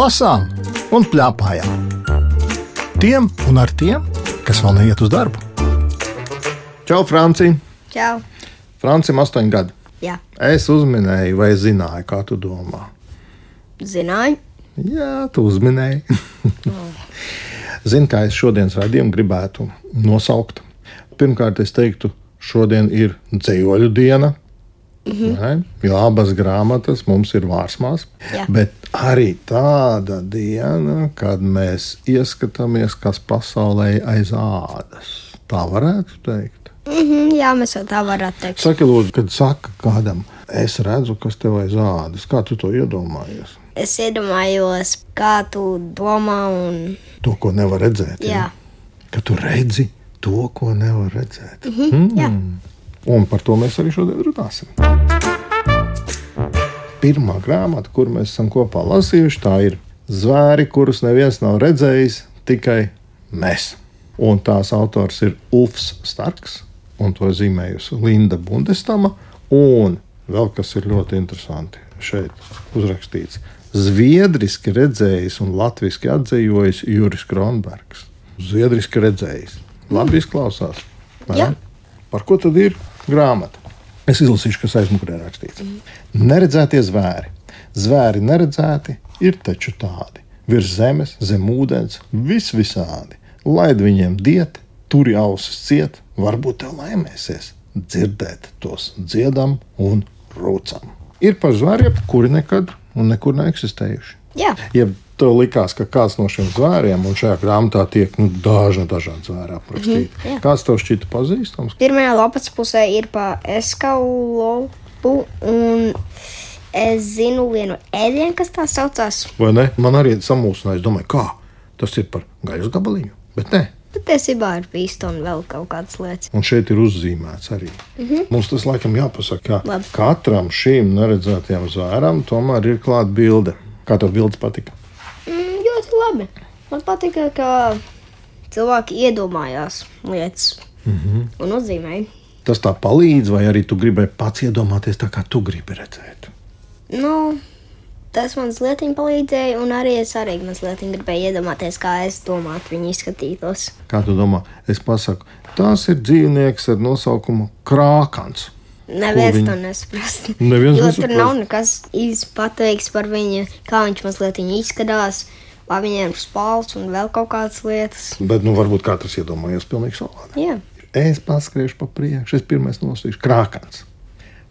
lasām un plēpājām. Tiem un ar tiem, kas vēl neiet uz darbu. Čau, Francija! Čau! Francim astoņi gadi. Jā, Es uzminēju, vai zināju, kā tu domā. zināju. Jā, tu uzminēji. Zini, kā es šodienas raidījumu gribētu nosaukt. Pirmkārt, es teiktu, šodien ir dzējoļu diena. Mm -hmm. Jo abas grāmatas mums ir vārsmās. Jā. Bet arī tāda diena, kad mēs ieskatāmies, kas pasaulē aiz ādas. Tā varētu teikt. Mhm, jā, mēs tā varētu teikt. Saki, lūdzu, kad saka kādam, es redzu, kas tev aiz ādas. Kā tu to iedomājies? Es iedomājos, kā tu domā, un To, ko nevar redzēt. jā, Ka tu redzi to, ko nevar redzēt. Mm Mhm, jā. Un par to mēs arī šodien runāsim. Pirmā grāmata, kur mēs esam kopā lasījuši, tā ir Zvēri, kurus neviens nav redzējis, tikai mēs. Un tās autors ir Ulfs Starks, un to zīmējusi Linda Bundestama. Un vēl kas ir ļoti interesanti, šeit uzrakstīts. Zviedriski redzējis un latviešu atzījis Juris Kronbergs. Zviedriski redzējis. Labi izklausās. Jā. Par ko tad ir grāmata? Es izlasīšu, kas aizmugurē rakstīts. Neredzētie zvēri. Zvēri neredzēti ir taču tādi. Virs zemes, zem ūdens, vis visādi. Laid viņiem diet, turi ausis ciet, varbūt tev laimēsies dzirdēt tos dziedam un rūcam. Ir par zvēriem, kuri nekad un nekur neeksistējuši. jā. Ja tev likās, ka kāds no šiem zvēriem, un šajā grāmatā tiek nu, dažna dažādi zvēri aprakstīti, mm. -hmm, kāds tev šķita pazīstams? Pirmajā lapas pusē ir pa eskalopu, un es zinu vienu ēdienu, kas tā saucās. Vai ne? Man arī samulsināja, es domāju, kā tas ir par gaļas gabaliņu. Bet nē, Patiesībā ir bīsta un vēl kaut kādas lietas. un šeit ir uzzīmēts arī. Mm -hmm. Mums tas laikam jāpasaka, ka Labi. katram šīm neredzētajam zvēram tomēr ir klāta bilde. Kā tev bildes patika? Labi. Man patīk, ka cilvēki iedomājās lietas mm -hmm. un uzzīmēja. Tas tā palīdz, vai arī tu gribēji pats iedomāties tā, kā tu gribi redzēt. Nu, tas mazliet palīdzēja, un arī es arī mazliet gribēju iedomāties, kā es domātu, viņi izskatītos. Kā tu domā? Es pasaku, tas ir dzīvnieks ar nosaukumu Krākans. Neviens viņi- to nesaprast. Neviens jo nesaprast. tur nav nekas īsti pateikts par viņu, kā viņš mazliet izskatās, vai viņiem spāls un vēl kaut kādas lietas. Bet, nu, varbūt katrs iedomājas pilnīgi savādi. Jā, Es paskriešu pa priekšu, es pirmais nosūtīšu krākans.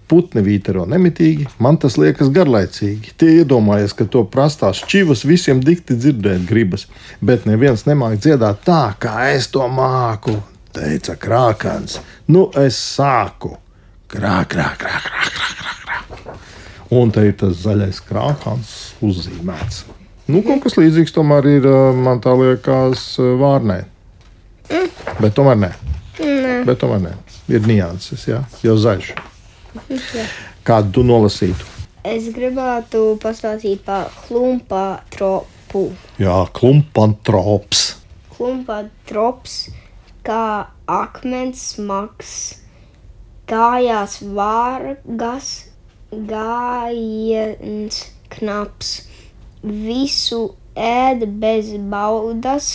Putni vītero nemitīgi, man tas liekas garlaicīgi. Tie iedomājas, ka to prastās čivas visiem dikti dzirdēt gribas, bet neviens nemāk dziedāt tā, kā es to māku, teica krākans. Nu, es sāku. Krā, krā, krā, krā, krā, krā, krā. Un te ir tas zaļais krākans uzzīmēts. Nu, kaut kas līdzīgs tomēr ir, man tā liekas, vārnē. Bet tomēr nē. Nē. Bet tomēr nē. Ir nianses, jā, jau zaļš. Kādu tu nolasītu? es gribētu pastāstīt par klumpā tropu. Jā, klumpantrops. Klumpā trops kā akmens smags, kājās vārgas, gājiens knaps, visu ēd bez baudas,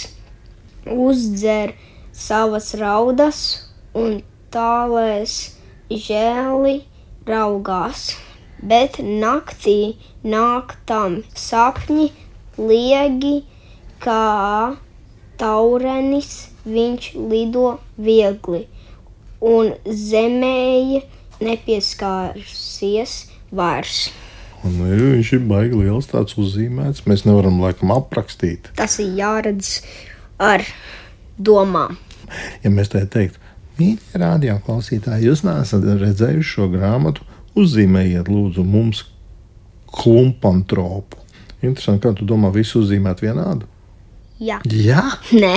uzdzer savas raudas un tālēs žēli raugās. Bet naktī nāk tam sapņi liegi, kā taurenis viņš lido viegli, un zemēji nepieskārsies vairs. Un, nu, viņš ir baigi liels, tāds uzzīmēts. Mēs nevaram laikam aprakstīt. Tas ir jāredz ar domām. Ja mēs tā teiktu, mīļie radio klausītāji, jūs neesat redzējuši šo grāmatu, uzzīmējiet lūdzu mums klumpantropu. Interesanti, kā tu domā, visu uzzīmēt vienādu? Jā, Jā, nē,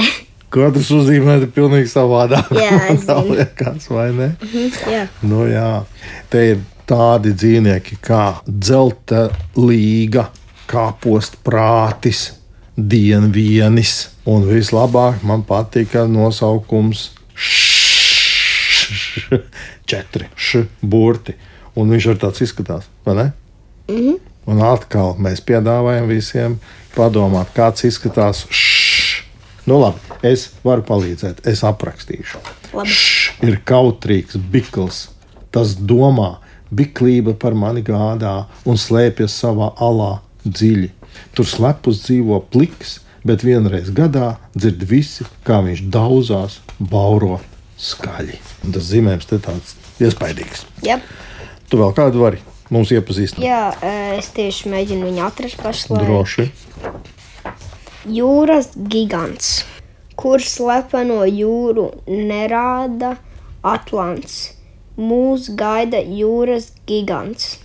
katrs uzzīmēt pilnīgi savādāk. Jā, Tā liekas, vai ne? jā. Nu, jā, te ir tādi dzīvnieki kā dzelta līga, kāpost prātis, dienvienis. Un vislabāk man patika nosaukums š, četri burti. Un viņš ar tāds izskatās, vai ne? Mm -hmm. Un atkal mēs piedāvājam visiem, padomāt, kāds izskatās. Šš. Nu, labi, es varu palīdzēt, es aprakstīšu. Šš ir kautrīgs, bikls. Tas domā, biklība par mani gādā un slēpjas savā alā dziļi. Tur slepus dzīvo pliks, bet vienreiz gadā dzird visi, kā viņš daudzās, bauro skaļi. Un tas zīmējums te tāds iespaidīgs. Jā, Tu vēl kādu vari mums iepazīstināt? Jā eh, es tieši mēģinu viņu atrast pašlaik. Droši. Jūras gigants, kurš slepeno jūru nerāda Atlants. Mūs gaida jūras gigants,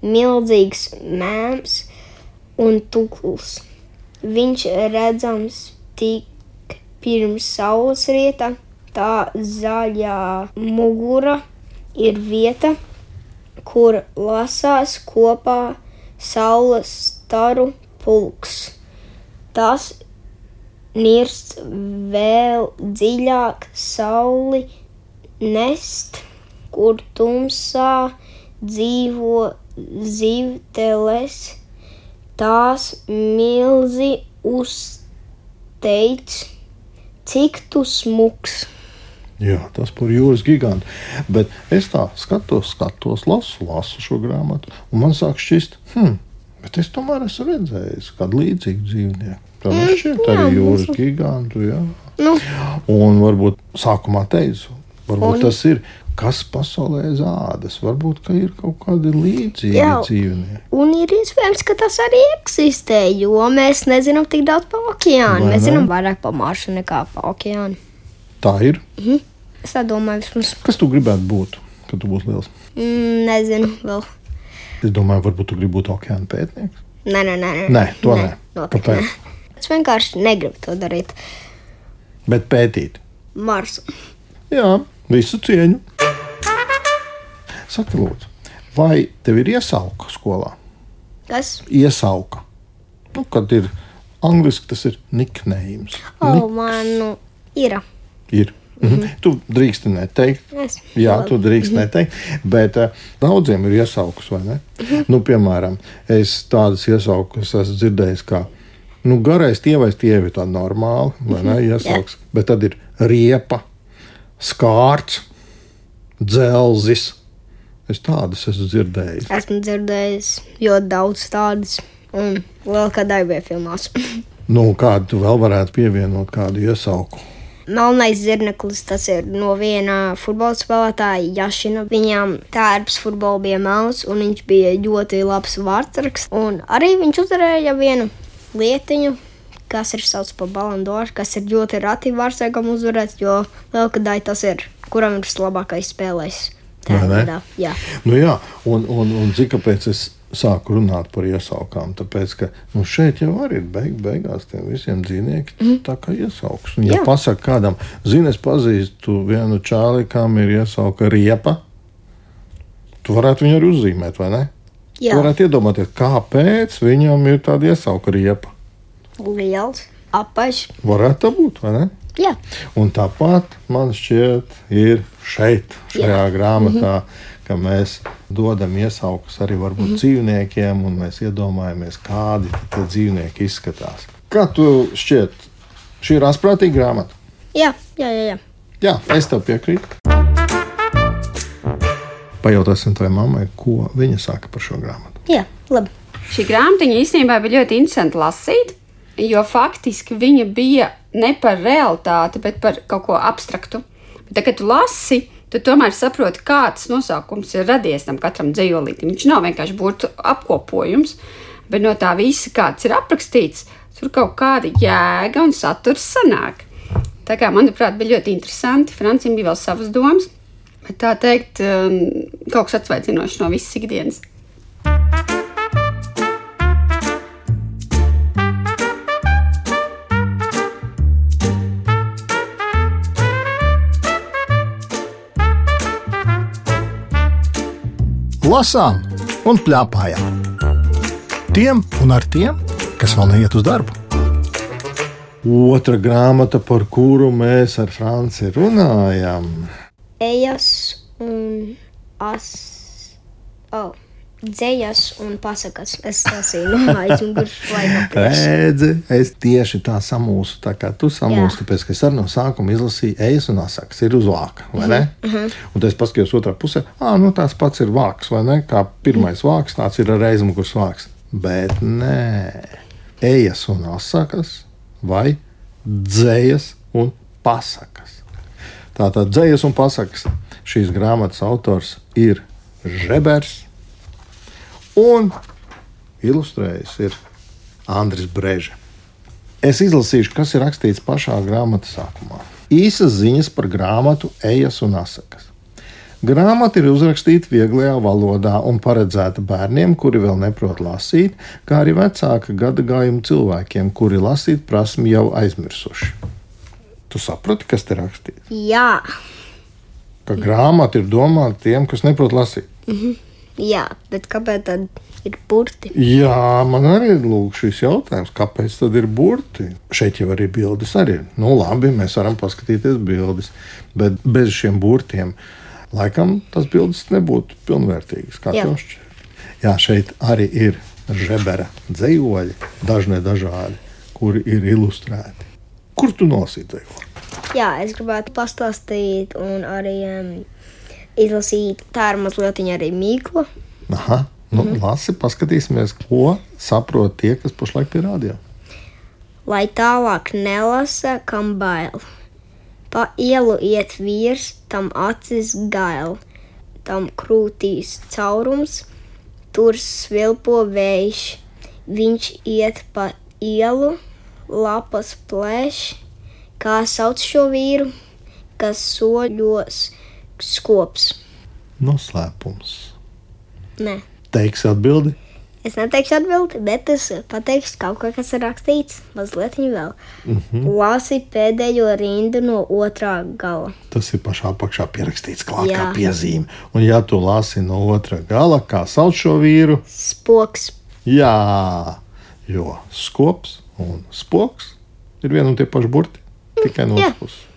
milzīgs mēms un tukls. Viņš redzams tik pirms saules rieta, tā zaļā mugura ir vieta, kur lasās kopā saules staru pulks. Tas nirst vēl dziļāk sauli nest, kur tumsā dzīvo zivteles. Tās milzi uzteic, cik tu smuks. Jā, tas par jūras gigantu. Bet es tā skatos, skatos, lasu, lasu šo grāmatu, un man sāk šķist, hmm, bet es tomēr esmu redzējis kādu līdzīgu dzīvnieku. Tā man šķiet jā, arī jūras gigantu. Jā. Nu, Un varbūt sākumā teicu, varbūt Un- tas ir. Kas pasaulē zādas? Varbūt ka ir kaut kādi līdzīgi Jā. dzīvnieki. un ir iespējams, ka tas arī eksistē, jo mēs nezinām tik daudz par okeānu. Vai Mēs ne? zinām vairāk par maršu nekā par okeānu. Tā ir. Es tā domāju, vismaz. Kas tu gribētu būt, kad tu būsi liels? Mm, nezinu, vēl. Es domāju, varbūt tu gribi būt okeāna pētnieks. Nē, nē, nē. Nē, to nē. noteikti Kāpēc? nē. Es vienkārši negribu to darīt. Bet pētīt. Marsu. Jā, visu cieņu. Saki, lūdzu, vai tev ir iesauka skolā? Kas? Iesauka. Nu, kad ir angliski, tas ir nicknames. O, man nu, ir. Ir. Mhm. Tu drīksti neteikt. Es. Jā, tu drīkst neteikt, bet uh, daudziem ir iesaukas, vai ne? Nu, piemēram, es tādas iesaukas esmu dzirdējis, kā nu, garais tievais tievi ir tāda normāla, vai ne? Iesauks, bet tad ir riepa, skārts, dzelzis. Es tādas esmu dzirdējis. Esmu dzirdējis ļoti daudz tādas. Un vēl kādā bija filmās. Nu, kādu tu vēl varētu pievienot, kādu iesauku? Melnais zirneklis, tas ir no viena futbola spēlētāja, Jašina. Viņam tērps futbolā bija melns, un viņš bija ļoti labs vārdsargs. Un arī viņš uzvarēja vienu lietiņu, kas ir saucams par balandoru, kas ir ļoti rati vārdsargam uzvarēt, jo lielkadai tas ir, kuram ir vislabākais spēlējs. Vai ne? veidā, Jā. Nu, jā, un, un, un cik kāpēc es sāku runāt par iesaukām? Tāpēc, ka nu, šeit jau arī ir beig, beigās tiem visiem dzīvniekiem mm. tā kā iesauks. Un, ja pasakā kādam, zini, es pazīstu vienu čāli, kam ir iesauka riepa, tu varētu viņu arī uzzīmēt, vai ne? Jā. Tu varētu iedomāties, kāpēc viņam ir tāda iesauka riepa. Liels, apaļš. Varētu būt, vai ne? Jā. Un tāpat man šķiet, ir šeit, šajā grāmatā, mm -hmm. ka mēs dodam iesaukus arī varbūt mm -hmm. dzīvniekiem, un mēs iedomājamies, kādi tie dzīvnieki izskatās. Kā tu šķiet, šī ir asprātīga grāmata? Jā, jā, jā. jā. Jā, es tev piekrītu. Pajautāsim tavai mammai, ko viņa saka par šo grāmatu. jā labi. Šī grāmatiņa īstenībā bija ļoti interesanti lasīt, jo faktiski viņa bija ne par realitāti, bet par kaut ko abstraktu. Bet, tad, kad tu lasi, tu tomēr saproti, kāds nosaukums ir radies tam katram dzīslītam. Viņš nav vienkārši burbuļu apkopojums, bet no tā visa, kāds ir aprakstīts, tur kaut kāda jēga un saturs sanāk. Tā kā, manuprāt, bija ļoti interesanti. Francijam bija vēl savas domas, bet tā teikt, um, kaut kas atsveicinošs no visas ikdienas. Lasām un plēpājām. Tiem un ar tiem, kas vēl neiet uz darbu. Otra grāmata, par kuru mēs ar Franciju runājam, Ejas un as. Oh. Dzējas un pasakas. Es lasīju no aizmugures, lai nopietni. Redzi, es tieši tā samūsu, tā kā tu samūsi, tāpēc, ka es arī no sākuma izlasīju ejas un asakas, ir uz vāka, vai ne? Mhm, Uh -huh. Un tad es paskatījos otrā pusē, ah, nu tās pats ir vāks, vai ne? Kā pirmais vāks, tāds ir ar aizmugures vāks. Bet nē, ejas un asakas vai dzējas un pasakas. Tātad dzējas un pasakas. Šīs grāmatas autors ir Žebers un ilustrējis ir Andris Brežs. Es izlasīšu, kas ir rakstīts pašā grāmatas sākumā. Īsas ziņas par grāmatu Ejas un Asakas. Grāmata ir uzrakstīta vieglajā valodā un paredzēta bērniem, kuri vēl neprot lasīt, kā arī vecāka gada gājuma cilvēkiem, kuri lasīt prasmi jau aizmirsuši. Tu saproti, kas te rakstīts? Jā, Ka grāmata ir domāta tiem, kas neprot lasīt. Jā, bet kāpēc tad ir burti? Jā, man arī ir lūk, šis jautājums, kāpēc tad ir burti? Šeit jau arī bildes arī ir. Nu, labi, mēs varam paskatīties bildes, bet bez šiem burtiem laikam tas bildes nebūtu pilnvērtīgas. Kā tev šķiet? Jā, šeit arī ir žebera dzējoļi, dažne dažādi, kuri ir ilustrēti. Kur tu nosīti dzējoļi? Jā, es gribētu pastāstīt un arī um, izlasīt. Tā ir mazliet arī mīkla. Aha, nu, mm. lasi, paskatīsimies, ko saprot tie, kas pašlaik ir rādījā. Lai tālāk nelasa, kam bail. Pa ielu iet vīrs, tam acis gail, tam krūtīs caurums, tur svilpo vējš. Viņš iet pa ielu, lapas plēš, kā sauc šo vīru, kas soļos skops. Noslēpums. Nē. Teiksi atbildi. Es neteikšu atbildi, bet es pateikšu kaut ko, kas ir rakstīts mazliet vēl. Mm -hmm. Lasi pēdējo rindu no otrā gala. Tas ir pašā apakšā pierakstīts klāt kā Jā. piezīme. Un, ja tu lasi no otra gala, kā sauc šo vīru, Spoks. jā, jo skops un spoks ir viena un tie paši burti, tikai no otras puses.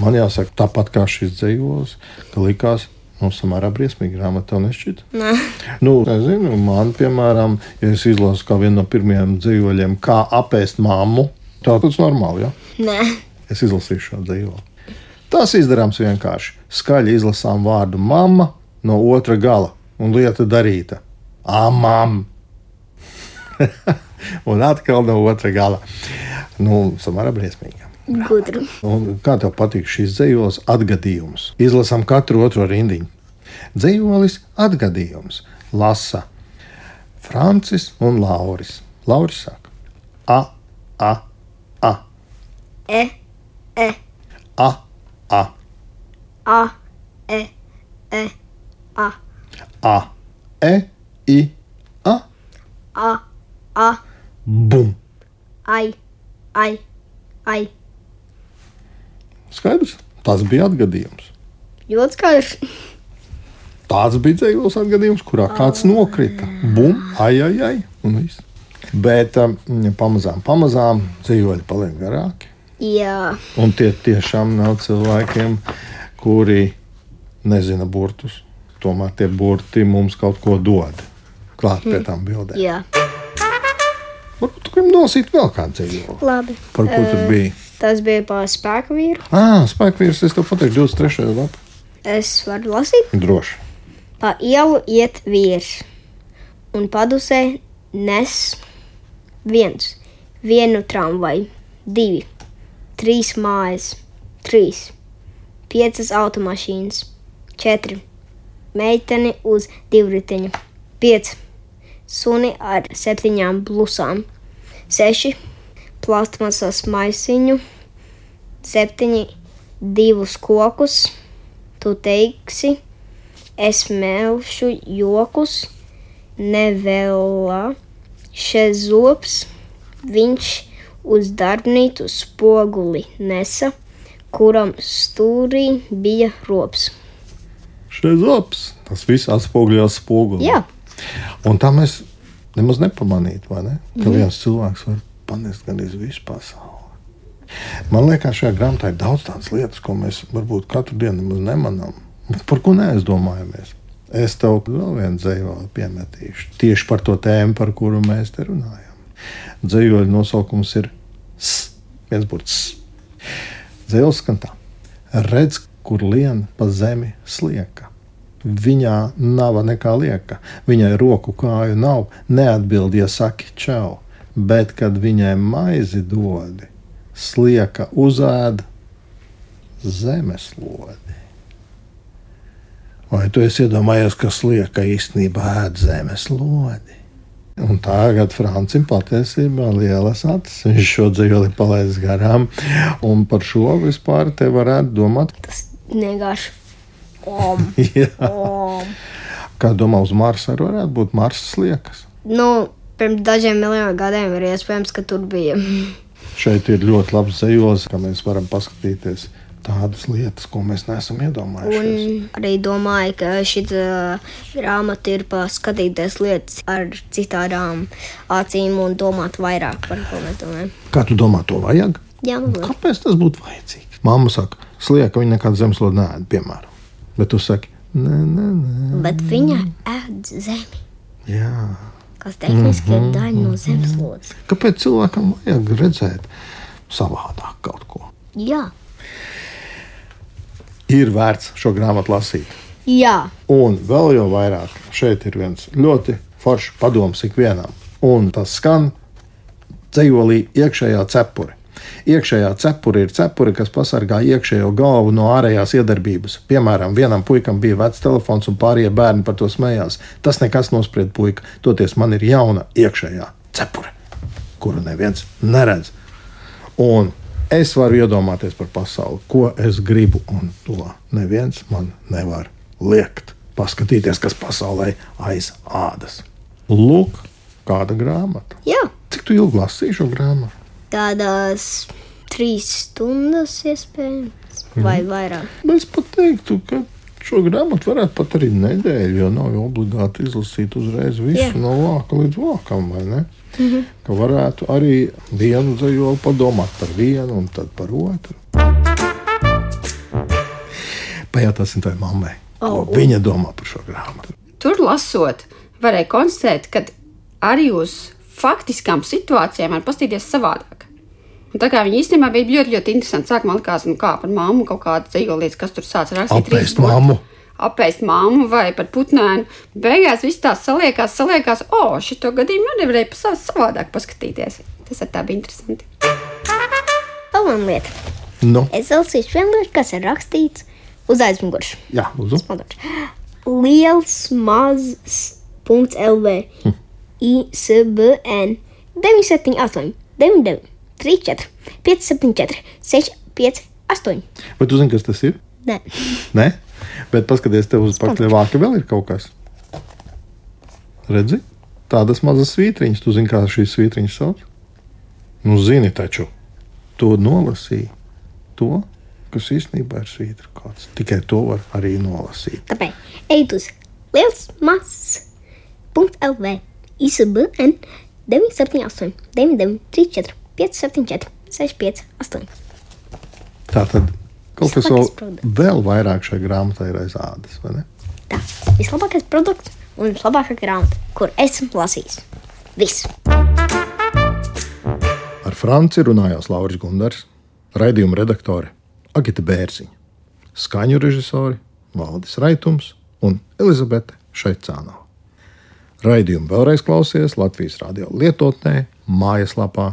Man jāsaka, tāpat kā šis dzējos, ka likās. Nu, samērā briesmīgi grāmata, tev nešķita. Nē, Nu, es zinu, man, piemēram, ja es izlasu kā vienu no pirmajiem dzīvoļiem, kā apēst mammu, tā tas normāli. Ja? nē. Es izlasīšu šo dzīvolu. Tas izdarāms vienkārši. Skaļi izlasām vārdu mamma no otra gala, un lieta darīta. Amam! un atkal no otra gala. Nu, samērā briesmīgi. Gudri. Un kā tev patīk šis dzējos atgadījums? Izlasām katru otro rindiņu. Dzējolis atgadījums lasa Francis un Lauris. Lauris saka, a, a, a, E, e, a, a, a, e, e, a, a, e, i, a, a, a, bum. ai, ai, ai. Skaidrs, tas bija atgadījums. Ļoti skaidrs. Tāds bija dzīvos atgadījums, kurā kāds nokrita. Bum, ai, ai, ai, un viss. Bet um, pamazām, pamazām dzīvoļi paliek garāki. Jā, Un tie tiešām nav cilvēkiem, kuri nezina burtus. Tomēr tie burti mums kaut ko dod. Klāt pie tām bildēm. jā. Varbūt tu gribi nosīt vēl kādu dzīvokli. Labi. Par ko tur bija? Tas bija par spēku vīru. Ah, spēkvīrs, es tev pateikšu 23. lapu. Es varu lasīt. Droši. Pa ielu iet vīrs, un padusē nes viens, vienu tramvaju, divi, trīs mājas, trīs, piecas automašīnas, četri, meiteni uz divriteņa, pieci, suni ar septiņām blusām, seši, plastmasas maisiņu, septiņi, divus kokus, tu teiksi, es melšu jokus, nevēlā, šezops, viņš uz darbnīcu spoguli nesa, kuram stūrī bija rops. Šeit zops. Tas viss atspoguļojās spogulī. Jā, Un tā mēs nemaz nepamanītu, vai ne? Ka mm. viens cilvēks var panest gan visu pasauli. Man liekas, šajā grāmatā ir daudz tādas lietas, ko mēs varbūt katru dienu nemanām. Par ko neaizdomājamies? Es tev vēl vienu dzējoli piemetīšu. Tieši par to tēmu, par kuru mēs te runājam. Dzējoļa nosaukums ir S. viens burts. Dzējolis skan tā. Redz, kur lien pa zemi slieka. Viņā nav nekā lieka, viņai roku kāju nav, neatbild, ja saki čau, bet kad viņai maizi dodi, slieka uzēd zemeslodi. Vai tu esi iedomājies, ka slieka īstenībā ēd zemeslodi? Un tagad Francim patiesībā ir lielas acis. Viņš šo dzīveli palaidis garām. Un par šo vispār te varētu domāt. Tas vienkārši om. Kā domā, uz Marsa arī varētu būt Marsa sliekas. Nu, pirms dažiem miljoniem gadiem ir iespējams, ka tur bija. Šeit ir ļoti labs zejos, ka mēs varam paskatīties tādas lietas, ko mēs neesam iedomājušies. Un arī domāju, ka šī grāmata ir paskatīties lietas ar citādām acīm un domāt vairāk par ko mēs domājam. Kā tu domā, to vajag? Jā. Kāpēc tas būtu vajadzīgs? Mamma saka, slieka viņa nekādu zemeslodi nē, piemēram. Bet tu saki, nē, nē, nē. Bet viņa ēd zemi, Jā. Kas tehniski ir daļa no zemeslodes. Kāpēc cilvēkam vajag redzēt savādāk kaut ko? Jā, Ir vērts šo grāmatu lasīt. jā. Un vēl jau vairāk, šeit ir viens ļoti foršs padoms ikvienam. Un tas skan dzējolī iekšējā cepure. Iekšējā cepure ir cepure, kas pasargā iekšējo galvu no ārējās iedarbības. Piemēram, vienam puikam bija vecs telefons, un pārējie bērni par to smējās. Tas nekas nospried puika. Toties man ir jauna iekšējā cepure, kuru neviens neredz. Un es varu iedomāties par pasauli, ko es gribu, un to neviens man nevar liekt. Paskatīties, kas pasaulē aiz ādas. Lūk, kāda grāmata. jā. Cik tu ilgi lasīji šo grāmatu? Tādās trīs stundas iespējams, vai vairāk. Es pat teiktu, ka šo grāmatu varētu pat arī nedēļu, jo nav obligāti izlasīt uzreiz visu Jā. no vāka līdz vākam, vai ne? Ka varētu arī vienu dzējoli padomāt par vienu un tad par otru. Pajautāsim tai mammai, ko Oh. viņa domā par šo grāmatu. Tur lasot, varēja konstatēt, ka arī uz faktiskām situācijām var paskatīties savādāk. Un tā kā viņi īstenībā bija ļoti, ļoti interesanti. Sākumā likās, nu, kā par mammu kaut kāda dzīvo lietas, kas tur sācis rakstīt. Apēst mammu. Apēst mammu vai par putnēnu. Beigās viss tās saliekās, saliekās, o, šito gadījumu arī varēja pa savādāk paskatīties. Tas ar tā bija interesanti. Viena lieta. Nu, Es lasīšu lietu, kas ir rakstīts uz aizmugures. jā, lūdzu. Padošu. Liels, mazs, punkts LV, ISBN 978, 99, 34, 574, 658. Vai tu zini, kas tas ir? Nē, Nē, bet paskatieties, tev uz pakaļ vāka vēl ir kaut kas. Redzi, tādas mazas svītriņas, tu zini, kā šīs svītriņas sauc? Nu, zini taču, to nolasīja. To, kas īstenībā ir svītra kāds. Tikai to var arī nolasīt. tāpēc ejiet uz liels, mazs, LV, ISBN 978, 99, 34, 574, 658. Tā tad kaut kas vēl, produkts. vēl vairāk šai grāmatai ir aiz ādas, vai ne? Tā, vislabākais produkts un vislabākā grāmata, kur esmu lasījis. Viss! Ar Franci runājās Lauris Gundars, raidījuma redaktore Agita Bērziņa, skaņu režisori Valdis Raitums un Elizabete Šaicānova. Raidījumu vēlreiz klausies Latvijas radio lietotnē, mājaslapā